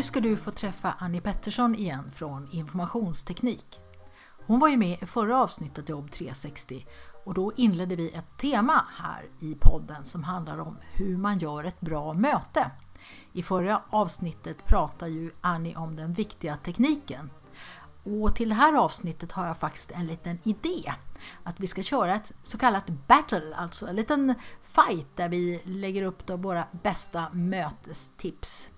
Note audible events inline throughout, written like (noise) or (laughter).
Nu ska du få träffa Annie Pettersson igen från Informationsteknik. Hon var ju med i förra avsnittet Jobb 360 och då inledde vi ett tema här i podden som handlar om hur man gör ett bra möte. I förra avsnittet pratade ju Annie om den viktiga tekniken. Och till det här avsnittet har jag faktiskt en liten idé. Att vi ska köra ett så kallat battle, alltså en liten fight där vi lägger upp våra bästa mötestips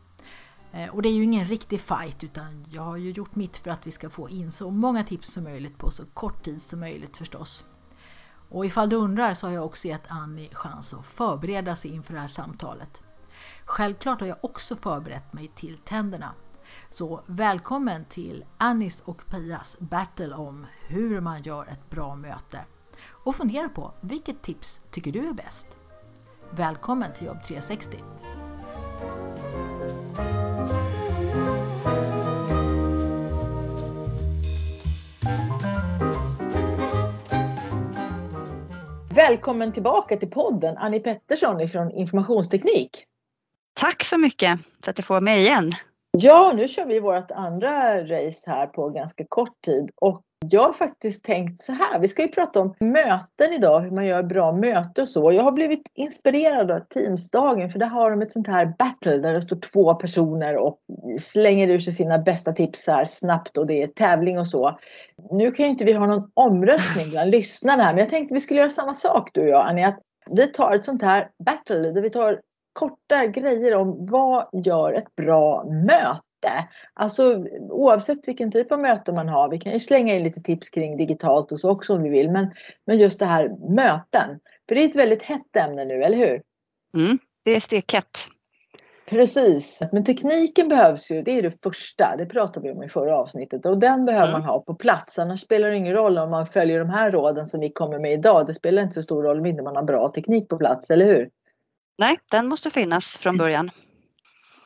Eh, och det är ju ingen riktig fight utan jag har ju gjort mitt för att vi ska få in så många tips som möjligt på så kort tid som möjligt förstås. Och ifall du undrar så har jag också gett Annie chans att förbereda sig inför det här samtalet. Självklart har jag också förberett mig till tänderna. Så välkommen till Annis och Pias battle om hur man gör ett bra möte. Och fundera på vilket tips tycker du är bäst? Välkommen till Jobb 360! Välkommen tillbaka till podden Annie Pettersson från Informationsteknik. Tack så mycket för att jag får med igen. Ja, nu kör vi vårt andra race här på ganska kort tid och jag har faktiskt tänkt så här. Vi ska ju prata om möten idag, hur man gör bra möten och så. Jag har blivit inspirerad av Teamsdagen för där har de ett sånt här battle där det står två personer och slänger ur sig sina bästa tips här snabbt och det är tävling och så. Nu kan ju inte vi ha någon omröstning bland lyssnarna här men jag tänkte vi skulle göra samma sak du och jag Annie. Att vi tar ett sånt här battle där vi tar korta grejer om vad gör ett bra möte Alltså oavsett vilken typ av möte man har. Vi kan ju slänga in lite tips kring digitalt och så också om vi vill. Men, men just det här möten. För det är ett väldigt hett ämne nu, eller hur? Mm, det är stekhett. Precis, men tekniken behövs ju, det är det första, det pratade vi om i förra avsnittet och den behöver mm. man ha på plats. Annars spelar det ingen roll om man följer de här råden som vi kommer med idag. Det spelar inte så stor roll om inte man har bra teknik på plats, eller hur? Nej, den måste finnas från början.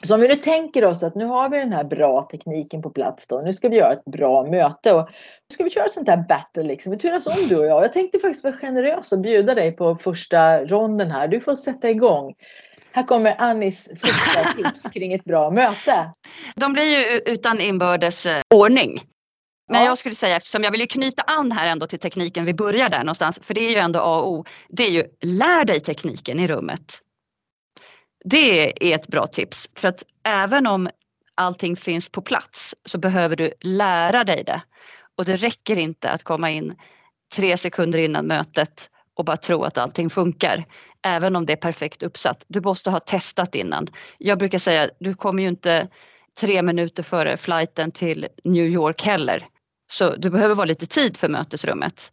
Så om vi nu tänker oss att nu har vi den här bra tekniken på plats då. Nu ska vi göra ett bra möte och nu ska vi köra ett sånt här battle liksom. Vi turas om du och jag. Jag tänkte faktiskt vara generös och bjuda dig på första ronden här. Du får sätta igång. Här kommer Annis första (laughs) tips kring ett bra möte. De blir ju utan inbördes eh, ordning. Men ja. jag skulle säga, eftersom jag vill ju knyta an här ändå till tekniken, vi börjar där någonstans, för det är ju ändå A och O. Det är ju lär dig tekniken i rummet. Det är ett bra tips för att även om allting finns på plats så behöver du lära dig det. Och det räcker inte att komma in tre sekunder innan mötet och bara tro att allting funkar. Även om det är perfekt uppsatt. Du måste ha testat innan. Jag brukar säga, du kommer ju inte tre minuter före flighten till New York heller. Så du behöver vara lite tid för mötesrummet.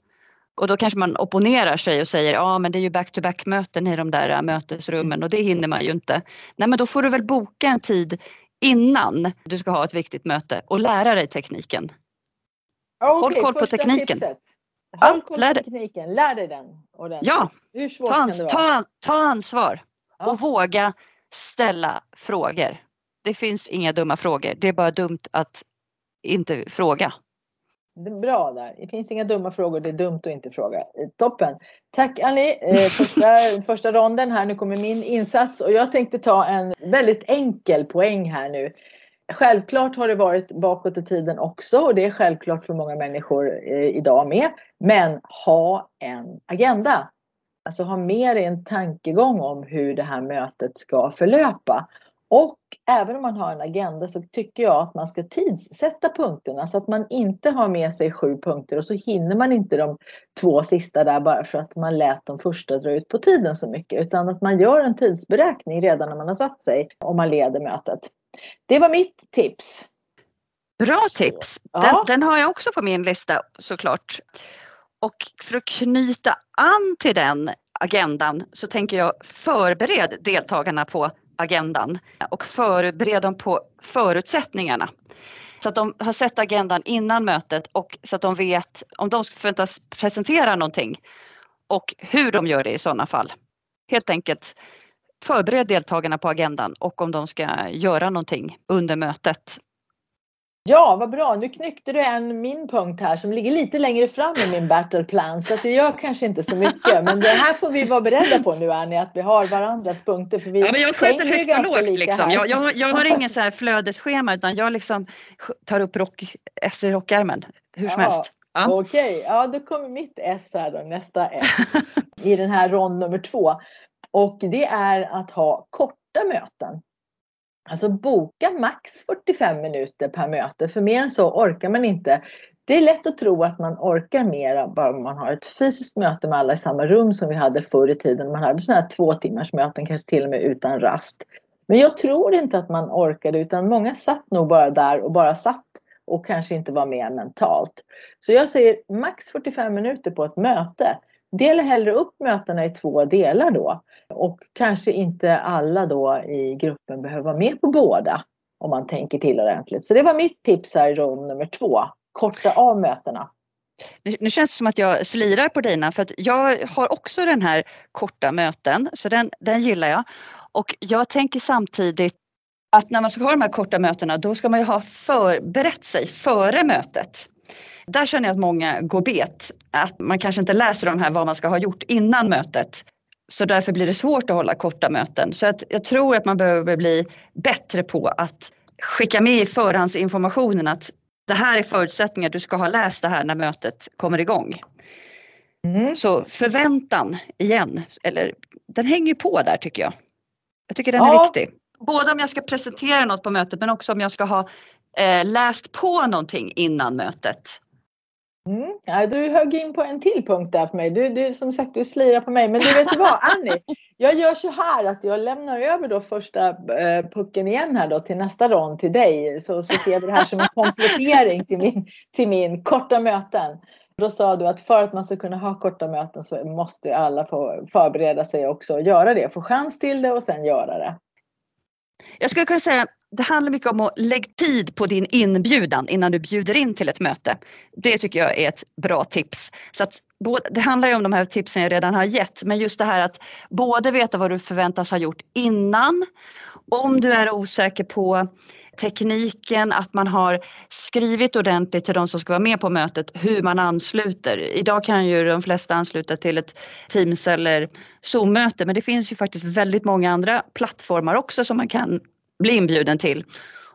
Och då kanske man opponerar sig och säger ja men det är ju back-to-back möten i de där äh, mötesrummen och det hinner man ju inte. Nej men då får du väl boka en tid innan du ska ha ett viktigt möte och lära dig tekniken. Okay, Håll koll på tekniken. Tipset. Håll koll på tekniken, lär dig den. Ordentligt. Ja, Hur svårt ta, kan det vara? Ta, ta ansvar ja. och våga ställa frågor. Det finns inga dumma frågor, det är bara dumt att inte fråga. Bra där. Det finns inga dumma frågor. Det är dumt att inte fråga. Toppen. Tack Annie. Eh, första, (laughs) första ronden här. Nu kommer min insats och jag tänkte ta en väldigt enkel poäng här nu. Självklart har det varit bakåt i tiden också och det är självklart för många människor eh, idag med. Men ha en agenda. Alltså ha med dig en tankegång om hur det här mötet ska förlöpa. Och även om man har en agenda så tycker jag att man ska tidssätta punkterna så att man inte har med sig sju punkter och så hinner man inte de två sista där bara för att man lät de första dra ut på tiden så mycket utan att man gör en tidsberäkning redan när man har satt sig om man leder mötet. Det var mitt tips. Bra tips! Den, ja. den har jag också på min lista såklart. Och för att knyta an till den agendan så tänker jag förbered deltagarna på agendan och förbered dem på förutsättningarna. Så att de har sett agendan innan mötet och så att de vet om de förväntas presentera någonting och hur de gör det i sådana fall. Helt enkelt förbered deltagarna på agendan och om de ska göra någonting under mötet Ja, vad bra. Nu knyckte du en min punkt här som ligger lite längre fram i min battle plan så att det gör kanske inte så mycket. Men det här får vi vara beredda på nu Annie, att vi har varandras punkter. För vi ja, men jag sköter högt och lågt. Liksom. Jag, jag, jag, har ingen så här flödesschema utan jag liksom tar upp rock, S i rockärmen hur som ja, helst. Ja. Okej, okay. ja då kommer mitt S här då, nästa S i den här rond nummer två. Och det är att ha korta möten. Alltså boka max 45 minuter per möte, för mer än så orkar man inte. Det är lätt att tro att man orkar mer bara om man har ett fysiskt möte med alla i samma rum som vi hade förr i tiden. Man hade sådana här två timmars möten, kanske till och med utan rast. Men jag tror inte att man orkade utan många satt nog bara där och bara satt och kanske inte var med mentalt. Så jag säger max 45 minuter på ett möte. Dela hellre upp mötena i två delar då. Och kanske inte alla då i gruppen behöver vara med på båda. Om man tänker till ordentligt. Så det var mitt tips här i rum nummer två. Korta av mötena. Nu känns det som att jag slirar på dina för att jag har också den här korta möten så den, den gillar jag. Och jag tänker samtidigt att när man ska ha de här korta mötena då ska man ju ha förberett sig före mötet. Där känner jag att många går bet. Att man kanske inte läser de här vad man ska ha gjort innan mötet. Så därför blir det svårt att hålla korta möten. Så att jag tror att man behöver bli bättre på att skicka med i förhandsinformationen att det här är förutsättningar, du ska ha läst det här när mötet kommer igång. Mm. Så förväntan igen, eller den hänger på där tycker jag. Jag tycker den ja. är viktig. Både om jag ska presentera något på mötet men också om jag ska ha eh, läst på någonting innan mötet. Mm. Ja, du högg in på en till punkt där för mig. Du, du, som sagt, du slirar på mig. Men du vet vad Annie? Jag gör så här att jag lämnar över då första eh, pucken igen här då till nästa rond till dig. Så, så ser vi det här som en komplettering till min, till min korta möten. Då sa du att för att man ska kunna ha korta möten så måste alla få förbereda sig också och göra det. Få chans till det och sen göra det. Jag skulle kunna säga det handlar mycket om att lägga tid på din inbjudan innan du bjuder in till ett möte. Det tycker jag är ett bra tips. Så att, det handlar ju om de här tipsen jag redan har gett men just det här att både veta vad du förväntas ha gjort innan, om du är osäker på tekniken, att man har skrivit ordentligt till de som ska vara med på mötet hur man ansluter. Idag kan ju de flesta ansluta till ett Teams eller Zoom-möte men det finns ju faktiskt väldigt många andra plattformar också som man kan bli inbjuden till.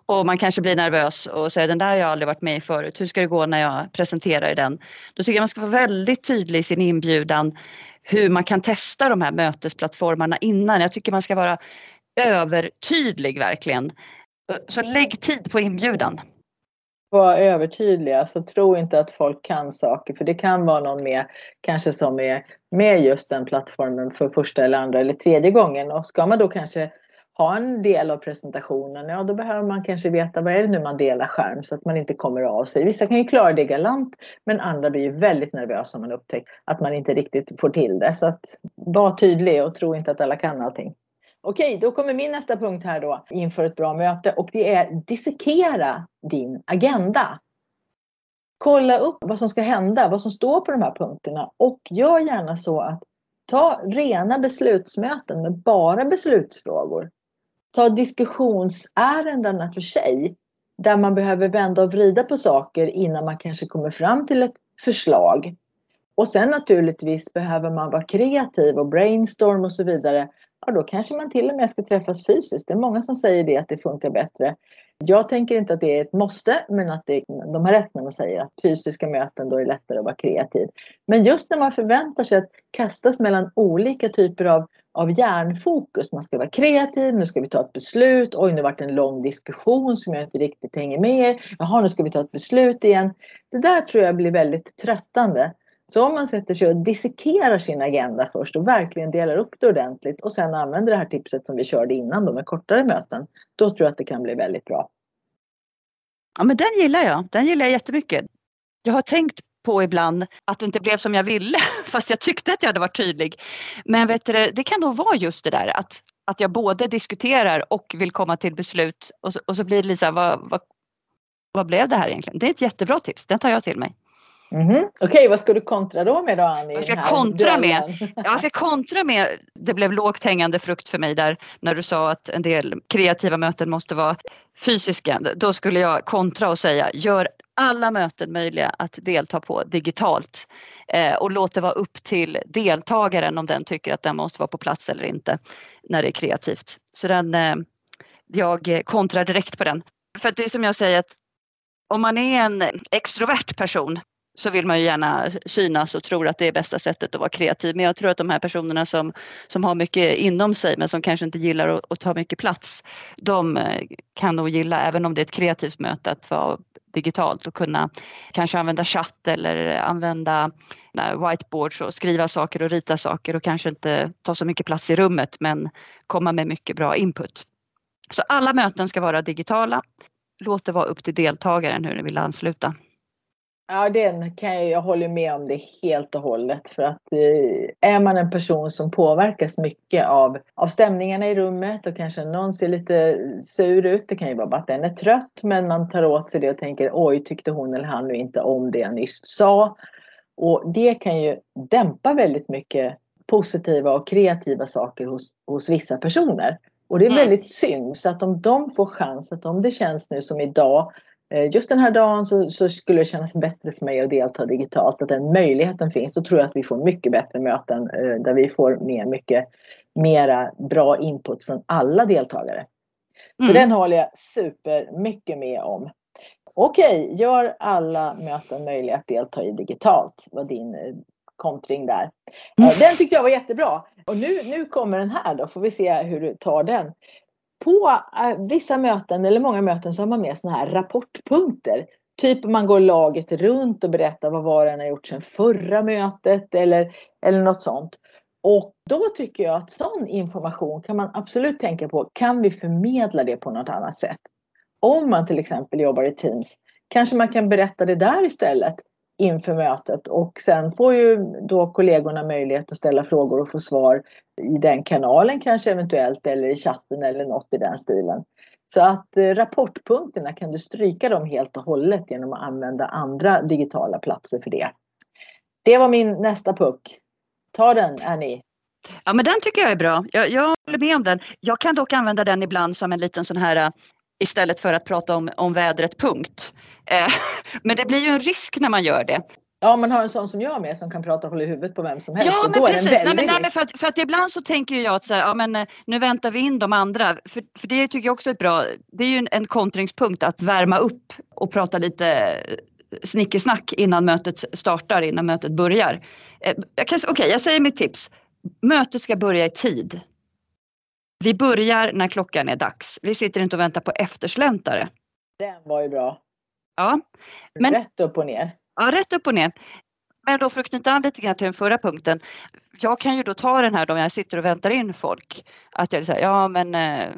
Och man kanske blir nervös och säger den där har jag aldrig varit med i förut, hur ska det gå när jag presenterar den? Då tycker jag man ska vara väldigt tydlig i sin inbjudan hur man kan testa de här mötesplattformarna innan. Jag tycker man ska vara övertydlig verkligen. Så lägg tid på inbjudan. Var övertydliga, så tro inte att folk kan saker för det kan vara någon med kanske som är med just den plattformen för första eller andra eller tredje gången och ska man då kanske ha en del av presentationen, ja då behöver man kanske veta vad är det nu man delar skärm så att man inte kommer av sig. Vissa kan ju klara det galant men andra blir ju väldigt nervösa om man upptäcker att man inte riktigt får till det. Så att var tydlig och tro inte att alla kan allting. Okej, då kommer min nästa punkt här då inför ett bra möte och det är dissekera din agenda. Kolla upp vad som ska hända, vad som står på de här punkterna och gör gärna så att ta rena beslutsmöten med bara beslutsfrågor ta diskussionsärendena för sig. Där man behöver vända och vrida på saker innan man kanske kommer fram till ett förslag. Och sen naturligtvis behöver man vara kreativ och brainstorm och så vidare. Ja, då kanske man till och med ska träffas fysiskt. Det är många som säger det, att det funkar bättre. Jag tänker inte att det är ett måste, men att det, de har rätt när de säger att fysiska möten då är lättare att vara kreativ. Men just när man förväntar sig att kastas mellan olika typer av av hjärnfokus. Man ska vara kreativ, nu ska vi ta ett beslut. Oj, nu vart det en lång diskussion som jag inte riktigt hänger med. i. Jaha, nu ska vi ta ett beslut igen. Det där tror jag blir väldigt tröttande. Så om man sätter sig och dissekerar sin agenda först och verkligen delar upp det ordentligt och sen använder det här tipset som vi körde innan då med kortare möten. Då tror jag att det kan bli väldigt bra. Ja men den gillar jag. Den gillar jag jättemycket. Jag har tänkt på ibland att det inte blev som jag ville (laughs) fast jag tyckte att jag hade varit tydlig. Men vet du, det kan nog vara just det där att, att jag både diskuterar och vill komma till beslut och så, och så blir det lite så här, vad, vad, vad blev det här egentligen? Det är ett jättebra tips, den tar jag till mig. Mm -hmm. Okej, okay, vad ska du kontra då med då Annie? Jag ska kontra med, jag ska kontra med, det blev lågt hängande frukt för mig där när du sa att en del kreativa möten måste vara fysiska. Då skulle jag kontra och säga gör alla möten möjliga att delta på digitalt eh, och låt det vara upp till deltagaren om den tycker att den måste vara på plats eller inte när det är kreativt. Så den, eh, jag kontrar direkt på den. För att det är som jag säger att om man är en extrovert person så vill man ju gärna synas och tror att det är bästa sättet att vara kreativ. Men jag tror att de här personerna som, som har mycket inom sig men som kanske inte gillar att, att ta mycket plats, de eh, kan nog gilla, även om det är ett kreativt möte, att vara digitalt och kunna kanske använda chatt eller använda eh, whiteboards och skriva saker och rita saker och kanske inte ta så mycket plats i rummet men komma med mycket bra input. Så alla möten ska vara digitala. Låt det vara upp till deltagaren hur den vill ansluta. Ja, den kan jag, jag håller med om det helt och hållet. För att eh, är man en person som påverkas mycket av, av stämningarna i rummet och kanske någon ser lite sur ut. Det kan ju vara bara att den är trött men man tar åt sig det och tänker oj, tyckte hon eller han nu inte om det jag nyss sa. Och det kan ju dämpa väldigt mycket positiva och kreativa saker hos, hos vissa personer. Och det är mm. väldigt synd. Så att om de får chans, att om det känns nu som idag just den här dagen så, så, skulle det kännas bättre för mig att delta digitalt. Att den möjligheten finns. Då tror jag att vi får mycket bättre möten eh, där vi får med mycket mera bra input från alla deltagare. Så mm. den håller jag super mycket med om. Okej, gör alla möten möjliga att delta i digitalt. var din eh, kontring där. Mm. Den tyckte jag var jättebra. Och nu, nu kommer den här då, får vi se hur du tar den på äh, vissa möten eller många möten så har man med sådana här rapportpunkter. Typ man går laget runt och berättar vad var en har gjort sedan förra mötet eller, eller något sånt. Och då tycker jag att sån information kan man absolut tänka på. Kan vi förmedla det på något annat sätt? Om man till exempel jobbar i Teams kanske man kan berätta det där istället inför mötet och sen får ju då kollegorna möjlighet att ställa frågor och få svar i den kanalen kanske eventuellt eller i chatten eller något i den stilen. Så att eh, rapportpunkterna kan du stryka dem helt och hållet genom att använda andra digitala platser för det. Det var min nästa puck. Ta den Annie. Ja men den tycker jag är bra. Jag, jag håller med om den. Jag kan dock använda den ibland som en liten sån här eh, istället för att prata om, om vädret punkt. Eh, (laughs) men det blir ju en risk när man gör det. Ja, man har en sån som jag med som kan prata och hålla i huvudet på vem som helst. Ja, men precis. Nej, men, nej, men för, att, för att ibland så tänker jag att så här, ja, men, eh, nu väntar vi in de andra. För, för det tycker jag också är bra. Det är ju en, en kontringspunkt att värma upp och prata lite eh, snickesnack innan mötet startar, innan mötet börjar. Okej, okay, jag säger mitt tips. Mötet ska börja i tid. Vi börjar när klockan är dags. Vi sitter inte och väntar på eftersläntare. Den var ju bra. Ja. Men, rätt upp och ner. Ja, rätt upp och ner. Men då för att knyta an lite grann till den förra punkten. Jag kan ju då ta den här då jag sitter och väntar in folk. Att jag säger, ja men eh,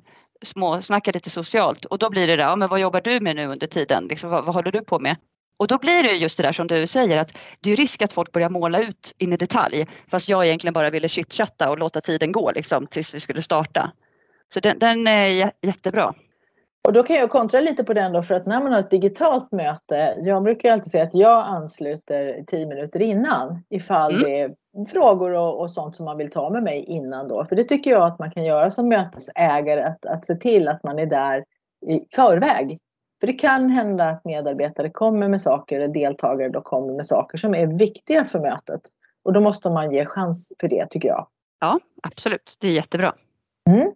små, snacka lite socialt och då blir det där, ja men vad jobbar du med nu under tiden? Liksom, vad, vad håller du på med? Och då blir det just det där som du säger att det är risk att folk börjar måla ut in i detalj fast jag egentligen bara ville chitchatta och låta tiden gå liksom tills vi skulle starta. Så den, den är jättebra. Och då kan jag kontra lite på den då för att när man har ett digitalt möte, jag brukar alltid säga att jag ansluter 10 minuter innan ifall mm. det är frågor och, och, sånt som man vill ta med mig innan då. För det tycker jag att man kan göra som mötesägare, att, att se till att man är där i förväg. För det kan hända att medarbetare kommer med saker, eller deltagare då kommer med saker som är viktiga för mötet. Och då måste man ge chans för det tycker jag. Ja, absolut. Det är jättebra. Mm.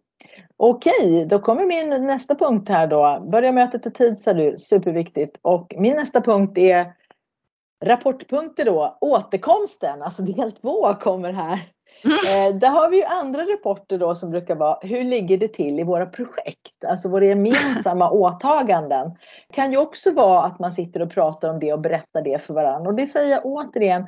Okej, då kommer min nästa punkt här då. Börja mötet i tid sa du, superviktigt. Och min nästa punkt är rapportpunkter då. Återkomsten, alltså del två kommer här. (laughs) Eh, där har vi ju andra rapporter då som brukar vara hur ligger det till i våra projekt? Alltså våra gemensamma (laughs) åtaganden. Det kan ju också vara att man sitter och pratar om det och berättar det för varandra. Och det säger jag återigen,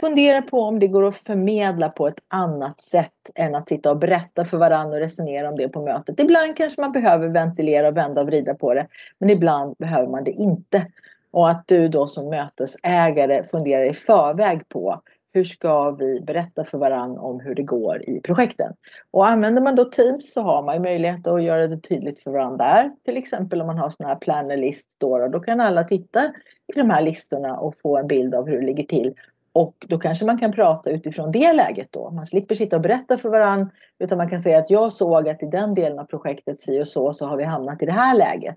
fundera på om det går att förmedla på ett annat sätt än att sitta och berätta för varandra och resonera om det på mötet. Ibland kanske man behöver ventilera och vända och vrida på det. Men ibland behöver man det inte. Och att du då som mötesägare funderar i förväg på hur ska vi berätta för varandra om hur det går i projekten? Och använder man då Teams så har man möjlighet att göra det tydligt för varandra där. Till exempel om man har sådana här planer list då, då kan alla titta i de här listorna och få en bild av hur det ligger till. Och då kanske man kan prata utifrån det läget då. Man slipper sitta och berätta för varandra utan man kan säga att jag såg att i den delen av projektet si och så så har vi hamnat i det här läget.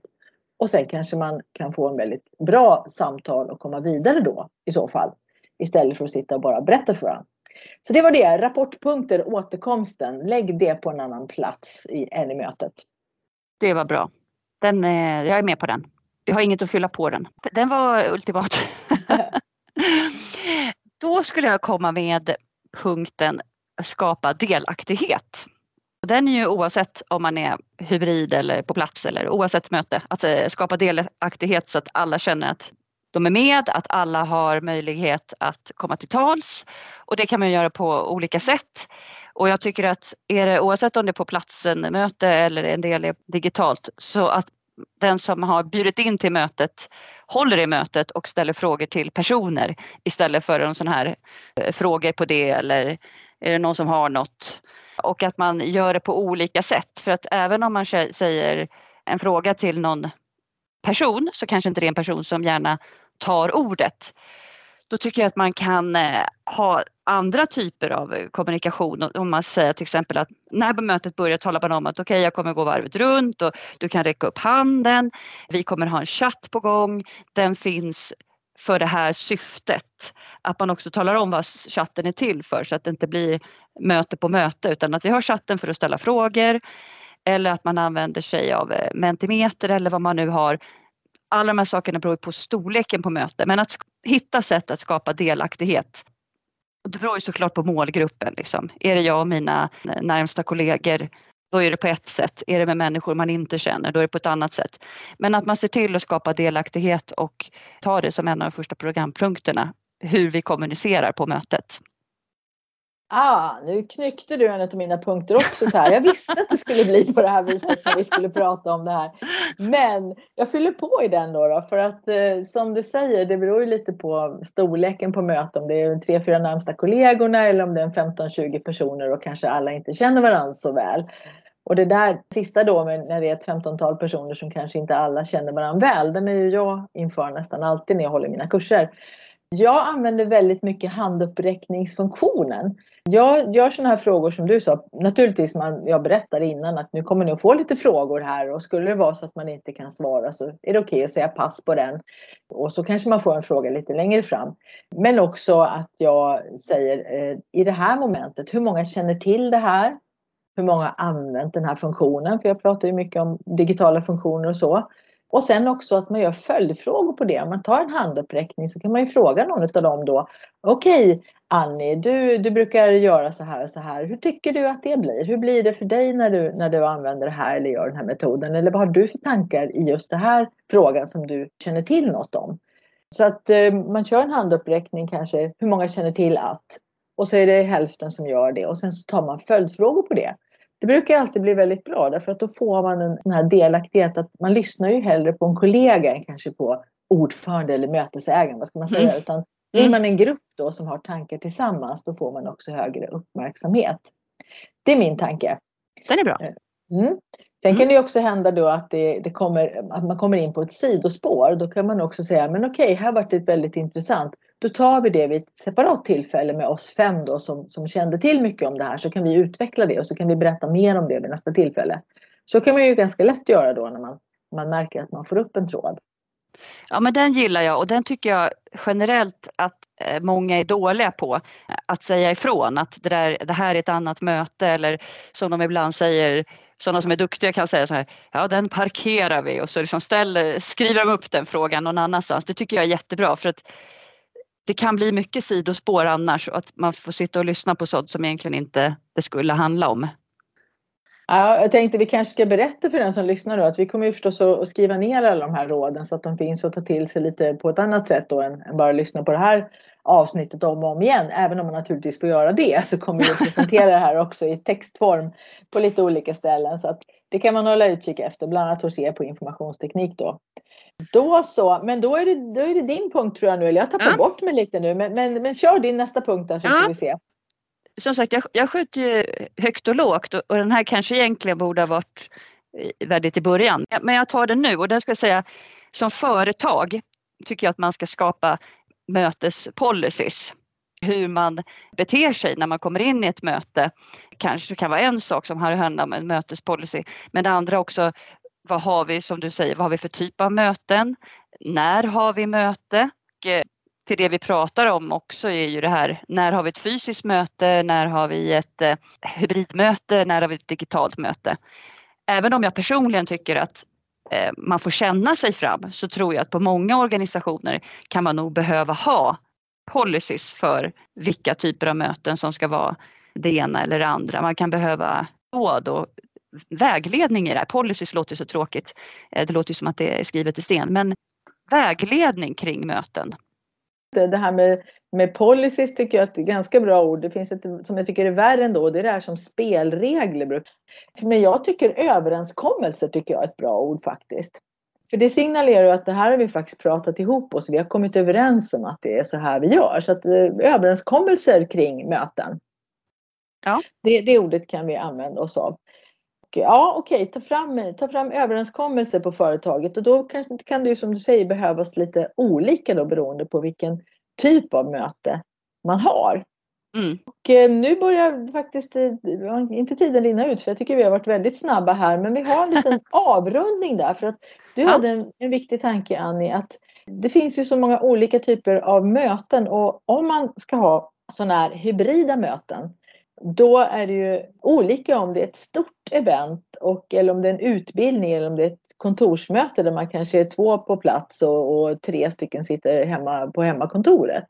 Och sen kanske man kan få en väldigt bra samtal och komma vidare då i så fall. Istället för att sitta och bara berätta för varandra. Så det var det, rapportpunkter, återkomsten. Lägg det på en annan plats i, än i mötet. Det var bra. Den, jag är med på den. Jag har inget att fylla på den. Den var ultimat. (laughs) Då skulle jag komma med punkten skapa delaktighet. Den är ju oavsett om man är hybrid eller på plats eller oavsett möte. Att eh, skapa delaktighet så att alla känner att de är med, att alla har möjlighet att komma till tals och det kan man göra på olika sätt. Och jag tycker att är det, oavsett om det är på platsen möte eller en del är digitalt så att den som har bjudit in till mötet håller i mötet och ställer frågor till personer istället för en sån här eh, frågor på det eller är det någon som har något? Och att man gör det på olika sätt för att även om man säger en fråga till någon person så kanske inte det är en person som gärna tar ordet. Då tycker jag att man kan eh, ha andra typer av eh, kommunikation. Om man säger till exempel att när mötet börjar talar man om att okej, okay, jag kommer gå varvet runt och du kan räcka upp handen. Vi kommer ha en chatt på gång. Den finns för det här syftet. Att man också talar om vad chatten är till för så att det inte blir möte på möte utan att vi har chatten för att ställa frågor eller att man använder sig av eh, Mentimeter eller vad man nu har. Alla de här sakerna beror på storleken på mötet men att hitta sätt att skapa delaktighet. Det beror ju såklart på målgruppen. Liksom. Är det jag och mina eh, närmsta kollegor då är det på ett sätt. Är det med människor man inte känner, då är det på ett annat sätt. Men att man ser till att skapa delaktighet och ta det som en av de första programpunkterna, hur vi kommunicerar på mötet. Ah, nu knyckte du en av mina punkter också. Så här. Jag visste att det skulle bli på det här viset när vi skulle prata om det här. Men jag fyller på i den då, då för att eh, som du säger, det beror ju lite på storleken på mötet. Om det är de tre, fyra närmsta kollegorna eller om det är 15-20 personer och kanske alla inte känner varandra så väl. Och det där sista då när det är ett 15-tal personer som kanske inte alla känner varandra väl, den är ju jag inför nästan alltid när jag håller mina kurser. Jag använder väldigt mycket handuppräckningsfunktionen. Jag gör sådana här frågor som du sa. Naturligtvis, man, jag berättar innan att nu kommer ni att få lite frågor här och skulle det vara så att man inte kan svara så är det okej okay att säga pass på den. Och så kanske man får en fråga lite längre fram. Men också att jag säger eh, i det här momentet, hur många känner till det här? Hur många har använt den här funktionen? För jag pratar ju mycket om digitala funktioner och så. Och sen också att man gör följdfrågor på det. Om man tar en handuppräckning så kan man ju fråga någon av dem då. Okej okay, Annie, du, du brukar göra så här och så här. Hur tycker du att det blir? Hur blir det för dig när du, när du använder det här eller gör den här metoden? Eller vad har du för tankar i just den här frågan som du känner till något om? Så att eh, man kör en handuppräckning kanske, hur många känner till att? Och så är det hälften som gör det och sen så tar man följdfrågor på det. Det brukar alltid bli väldigt bra därför att då får man en sån här delaktighet att man lyssnar ju hellre på en kollega än kanske på ordförande eller mötesägaren, vad ska man säga. Mm. Utan är mm. man en grupp då som har tankar tillsammans då får man också högre uppmärksamhet. Det är min tanke. Den är bra. Mm. Sen kan det också hända då att, det, det, kommer, att man kommer in på ett sidospår. Då kan man också säga, men okej, här var det väldigt intressant. Då tar vi det vid ett separat tillfälle med oss fem då som, som kände till mycket om det här. Så kan vi utveckla det och så kan vi berätta mer om det vid nästa tillfälle. Så kan man ju ganska lätt göra då när man, man märker att man får upp en tråd. Ja men den gillar jag och den tycker jag generellt att eh, många är dåliga på. Att säga ifrån att det, där, det här är ett annat möte eller som de ibland säger, sådana som är duktiga kan säga så här, ja den parkerar vi och så liksom ställer, skriver de upp den frågan någon annanstans. Det tycker jag är jättebra för att det kan bli mycket sidospår annars och att man får sitta och lyssna på sånt som egentligen inte det skulle handla om. Ja, jag tänkte vi kanske ska berätta för den som lyssnar då att vi kommer ju förstås att skriva ner alla de här råden så att de finns att ta till sig lite på ett annat sätt då än, bara lyssna på det här avsnittet om och om igen. Även om man naturligtvis får göra det så kommer vi att presentera det här också i textform på lite olika ställen. Så att Det kan man hålla utkik efter, bland annat hos er på informationsteknik då. Då så, men då är det, då är det din punkt tror jag nu, eller jag tappar ja. bort mig lite nu, men, men, men kör din nästa punkt där så ja. får vi se. Som sagt, jag, jag skjuter ju högt och lågt och, och den här kanske egentligen borde ha varit väldigt i början. Men jag tar den nu och där ska jag säga som företag tycker jag att man ska skapa mötespolicies. Hur man beter sig när man kommer in i ett möte kanske kan vara en sak som har handlat om en mötespolicy. Men det andra också, vad har vi som du säger, vad har vi för typ av möten? När har vi möte? Eh, till det vi pratar om också är ju det här, när har vi ett fysiskt möte? När har vi ett eh, hybridmöte? När har vi ett digitalt möte? Även om jag personligen tycker att eh, man får känna sig fram så tror jag att på många organisationer kan man nog behöva ha policies för vilka typer av möten som ska vara det ena eller det andra. Man kan behöva råd och vägledning i det här. Policies låter så tråkigt. Eh, det låter som att det är skrivet i sten, men vägledning kring möten. Det här med, med policies tycker jag är ett ganska bra ord. Det finns ett som jag tycker är värre ändå. Det är det här som spelregler. Men jag tycker överenskommelser tycker jag är ett bra ord faktiskt. För det signalerar ju att det här har vi faktiskt pratat ihop oss. Vi har kommit överens om att det är så här vi gör. Så att eh, överenskommelser kring möten. Ja. Det, det ordet kan vi använda oss av. Ja okej, okay, ta, fram, ta fram överenskommelser på företaget och då kan, kan det ju som du säger behövas lite olika då beroende på vilken typ av möte man har. Mm. Och eh, nu börjar faktiskt eh, inte tiden rinna ut för jag tycker vi har varit väldigt snabba här men vi har en liten (laughs) avrundning där för att du ja. hade en, en viktig tanke Annie att det finns ju så många olika typer av möten och om man ska ha sådana här hybrida möten då är det ju olika om det är ett stort event och, eller om det är en utbildning eller om det är ett kontorsmöte där man kanske är två på plats och, och tre stycken sitter hemma på hemmakontoret.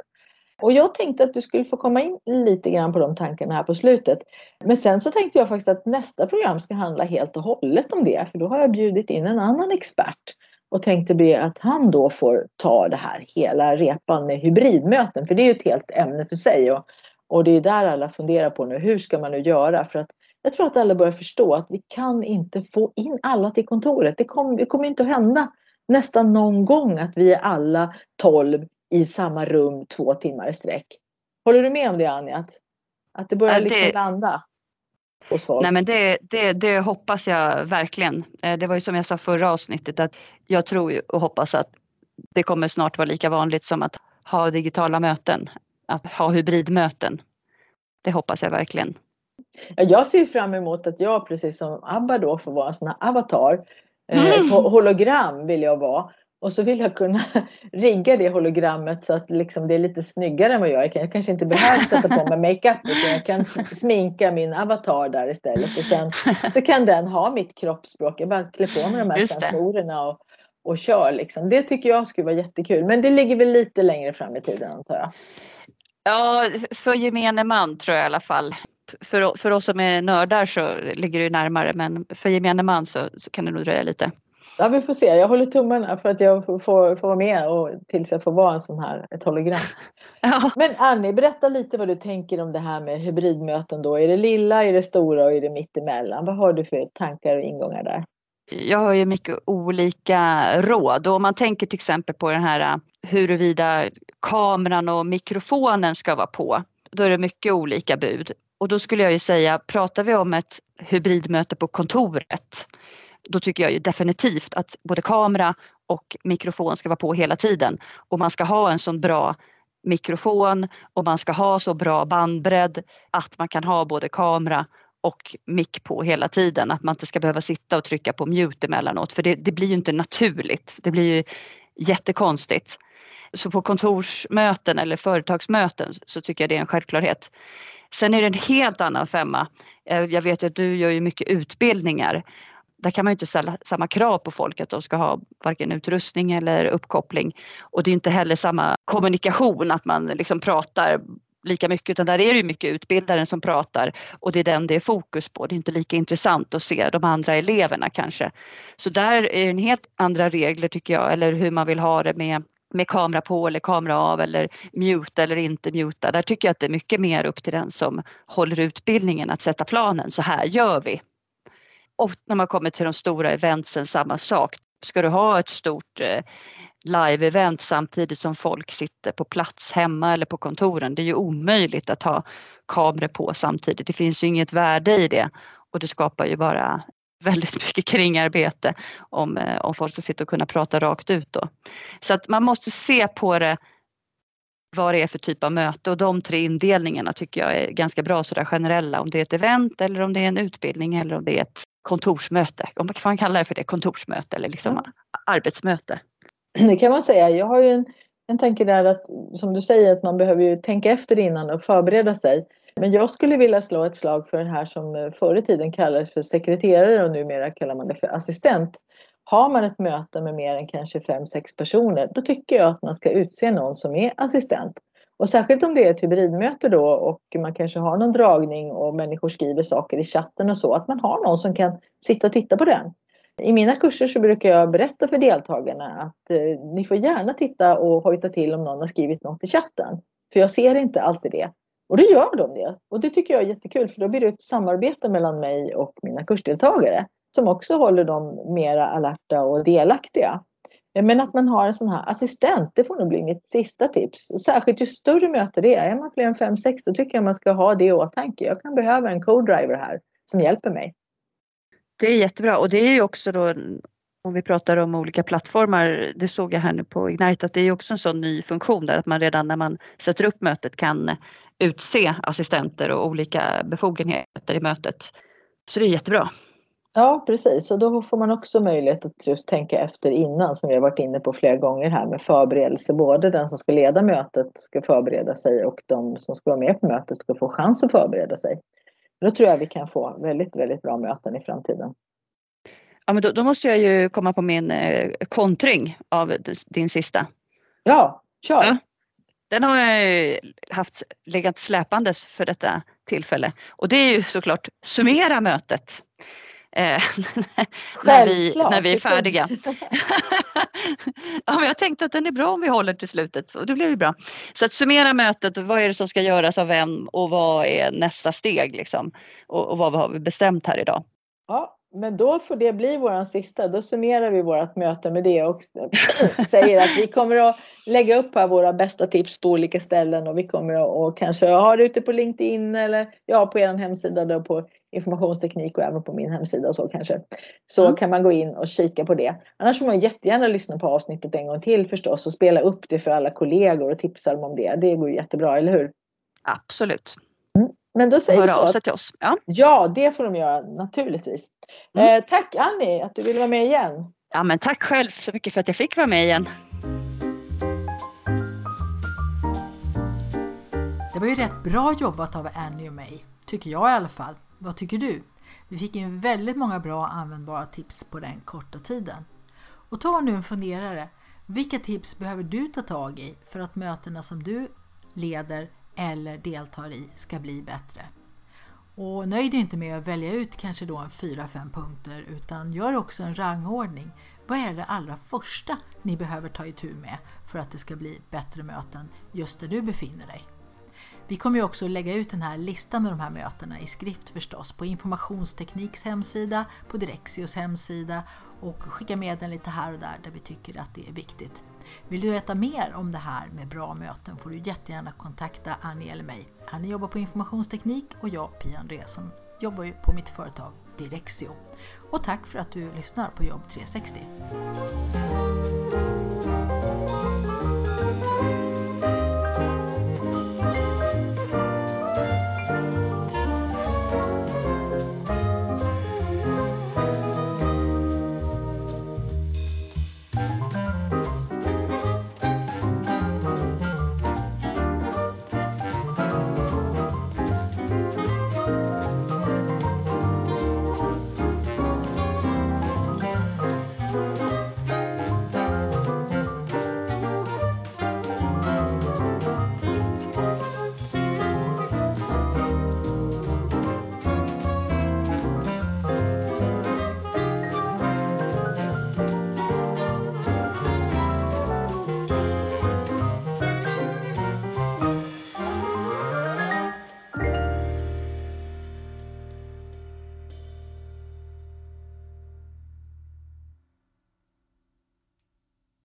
Och jag tänkte att du skulle få komma in lite grann på de tankarna här på slutet. Men sen så tänkte jag faktiskt att nästa program ska handla helt och hållet om det. För då har jag bjudit in en annan expert och tänkte be att han då får ta det här hela repan med hybridmöten. För det är ju ett helt ämne för sig. Och, och det är där alla funderar på nu. Hur ska man nu göra? För att jag tror att alla börjar förstå att vi kan inte få in alla till kontoret. Det kommer, det kommer inte att hända nästan någon gång att vi är alla 12 i samma rum två timmar i sträck. Håller du med om det Anja? Att, att det börjar ja, det... liksom landa? Nej men det, det, det, hoppas jag verkligen. Eh, det var ju som jag sa förra avsnittet att jag tror och hoppas att det kommer snart vara lika vanligt som att ha digitala möten, att ha hybridmöten. Det hoppas jag verkligen. Jag ser fram emot att jag precis som Abba då får vara en sån här avatar. Eh, mm. hologram vill jag vara. Och så vill jag kunna (laughs) rigga det hologrammet så att liksom det är lite snyggare än vad jag är. Jag kanske inte behöver sätta på mig makeup utan jag kan sminka min avatar där istället. Och sen så kan den ha mitt kroppsspråk. Jag bara klär på mig de här sensorerna och, och kör liksom. Det tycker jag skulle vara jättekul. Men det ligger väl lite längre fram i tiden antar jag. Ja, för gemene man tror jag i alla fall. För, för oss som är nördar så ligger det närmare men för gemene man så, så kan det nog dröja lite. Ja, vi får se. Jag håller tummarna för att jag får, får, får vara med och tills jag får vara en sån här, ett hologram. (laughs) Ja. Men Annie, berätta lite vad du tänker om det här med hybridmöten då. Är det lilla, är det stora och är det mittemellan? Vad har du för tankar och ingångar där? Jag har ju mycket olika råd och om man tänker till exempel på den här huruvida kameran och mikrofonen ska vara på. Då är det mycket olika bud. Och då skulle jag ju säga, pratar vi om ett hybridmöte på kontoret då tycker jag ju definitivt att både kamera och mikrofon ska vara på hela tiden. Och man ska ha en sån bra mikrofon och man ska ha så bra bandbredd att man kan ha både kamera och mick på hela tiden. Att man inte ska behöva sitta och trycka på mute emellanåt för det, det blir ju inte naturligt. Det blir ju jättekonstigt. Så på kontorsmöten eller företagsmöten så tycker jag det är en självklarhet. Sen är det en helt annan femma. Eh, jag vet att du gör ju mycket utbildningar där kan man inte ställa samma krav på folk att de ska ha varken utrustning eller uppkoppling. Och det är inte heller samma kommunikation, att man liksom pratar lika mycket utan där är det ju mycket utbildaren som pratar och det är den det är fokus på. Det är inte lika intressant att se de andra eleverna kanske. Så där är det en helt andra regler tycker jag eller hur man vill ha det med med kamera på eller kamera av eller muta eller inte muta. Där tycker jag att det är mycket mer upp till den som håller utbildningen att sätta planen. Så här gör vi Och när man kommer till de stora eventsen samma sak. Ska du ha ett stort eh, live-event samtidigt som folk sitter på plats hemma eller på kontoren. Det är ju omöjligt att ha kameror på samtidigt. Det finns ju inget värde i det och det skapar ju bara väldigt mycket kringarbete om, eh, om folk ska sitta och kunna prata rakt ut då. Så att man måste se på det vad det är för typ av möte och de tre indelningarna tycker jag är ganska bra sådär generella. Om det är ett event eller om det är en utbildning eller om det är ett kontorsmöte. Om man kan kalla det för det, kontorsmöte eller liksom mm. arbetsmöte. Det kan man säga. Jag har ju en, en tanke där att som du säger att man behöver ju tänka efter innan och förbereda sig. Men jag skulle vilja slå ett slag för den här som eh, förr i tiden kallades för sekreterare och numera kallar man det för assistent. Har man ett möte med mer än kanske fem sex personer, då tycker jag att man ska utse någon som är assistent. Och särskilt om det är ett hybridmöte då och man kanske har någon dragning och människor skriver saker i chatten och så, att man har någon som kan sitta och titta på den. I mina kurser så brukar jag berätta för deltagarna att eh, ni får gärna titta och hojta till om någon har skrivit något i chatten. För jag ser inte alltid det. Och då gör de det. Och det tycker jag är jättekul för då blir det ett samarbete mellan mig och mina kursdeltagare som också håller dem mera alerta och delaktiga. Eh, men att man har en sån här assistent, det får nog bli mitt sista tips. Särskilt ju större möte det är, är man fler än 5-6 då tycker jag man ska ha det i åtanke. Jag kan behöva en co-driver här som hjälper mig. Det är jättebra och det är ju också då om vi pratar om olika plattformar, det såg jag här nu på Ignite att det är också en sån ny funktion där att man redan när man sätter upp mötet kan utse assistenter och olika befogenheter i mötet. Så det är jättebra. Ja precis och då får man också möjlighet att just tänka efter innan som vi har varit inne på flera gånger här med förberedelse. Både den som ska leda mötet ska förbereda sig och de som ska vara med på mötet ska få chans att förbereda sig. Då tror jag vi kan få väldigt, väldigt bra möten i framtiden. Ja men då, då måste jag ju komma på min eh, kontring av din sista. Ja, kör! Ja. Den har jag haft legat släpandes för detta tillfälle och det är ju såklart summera mötet. Eh, (laughs) när, vi, när vi är färdiga. (laughs) ja, men jag tänkte att den är bra om vi håller till slutet och det blir ju bra. Så att summera mötet, vad är det som ska göras av vem och vad är nästa steg liksom? Och, och vad har vi bestämt här idag? Ja, men då får det bli våran sista. Då summerar vi vårt möte med det och (clears throat) säger att vi kommer att lägga upp här våra bästa tips på olika ställen och vi kommer att och kanske ha det ute på LinkedIn eller ja, på er hemsida då på informationsteknik och även på min hemsida och så kanske. Så mm. kan man gå in och kika på det. Annars får man jättegärna lyssna på avsnittet en gång till förstås och spela upp det för alla kollegor och tipsa dem om det. Det går jättebra, eller hur? Absolut. Men då säger vi så. Att, till oss. Ja. ja, det får de göra naturligtvis. Mm. Eh, tack Annie att du ville vara med igen. Ja, men tack själv så mycket för att jag fick vara med igen. Det var ju rätt bra jobbat av Annie och mig, tycker jag i alla fall. Vad tycker du? Vi fick in väldigt många bra användbara tips på den korta tiden. Och ta nu en funderare. Vilka tips behöver du ta tag i för att mötena som du leder eller deltar i ska bli bättre? Och nöj dig inte med att välja ut kanske då en 4-5 punkter utan gör också en rangordning. Vad är det allra första ni behöver ta itu med för att det ska bli bättre möten just där du befinner dig? Vi kommer ju också lägga ut den här listan med de här mötena i skrift förstås på Informationstekniks hemsida, på Direxios hemsida och skicka med den lite här och där där vi tycker att det är viktigt. Vill du veta mer om det här med bra möten får du jättegärna kontakta Annie eller mig. Annie jobbar på informationsteknik och jag, Pia Andreasson, jobbar ju på mitt företag Direxio. Och tack för att du lyssnar på Jobb 360.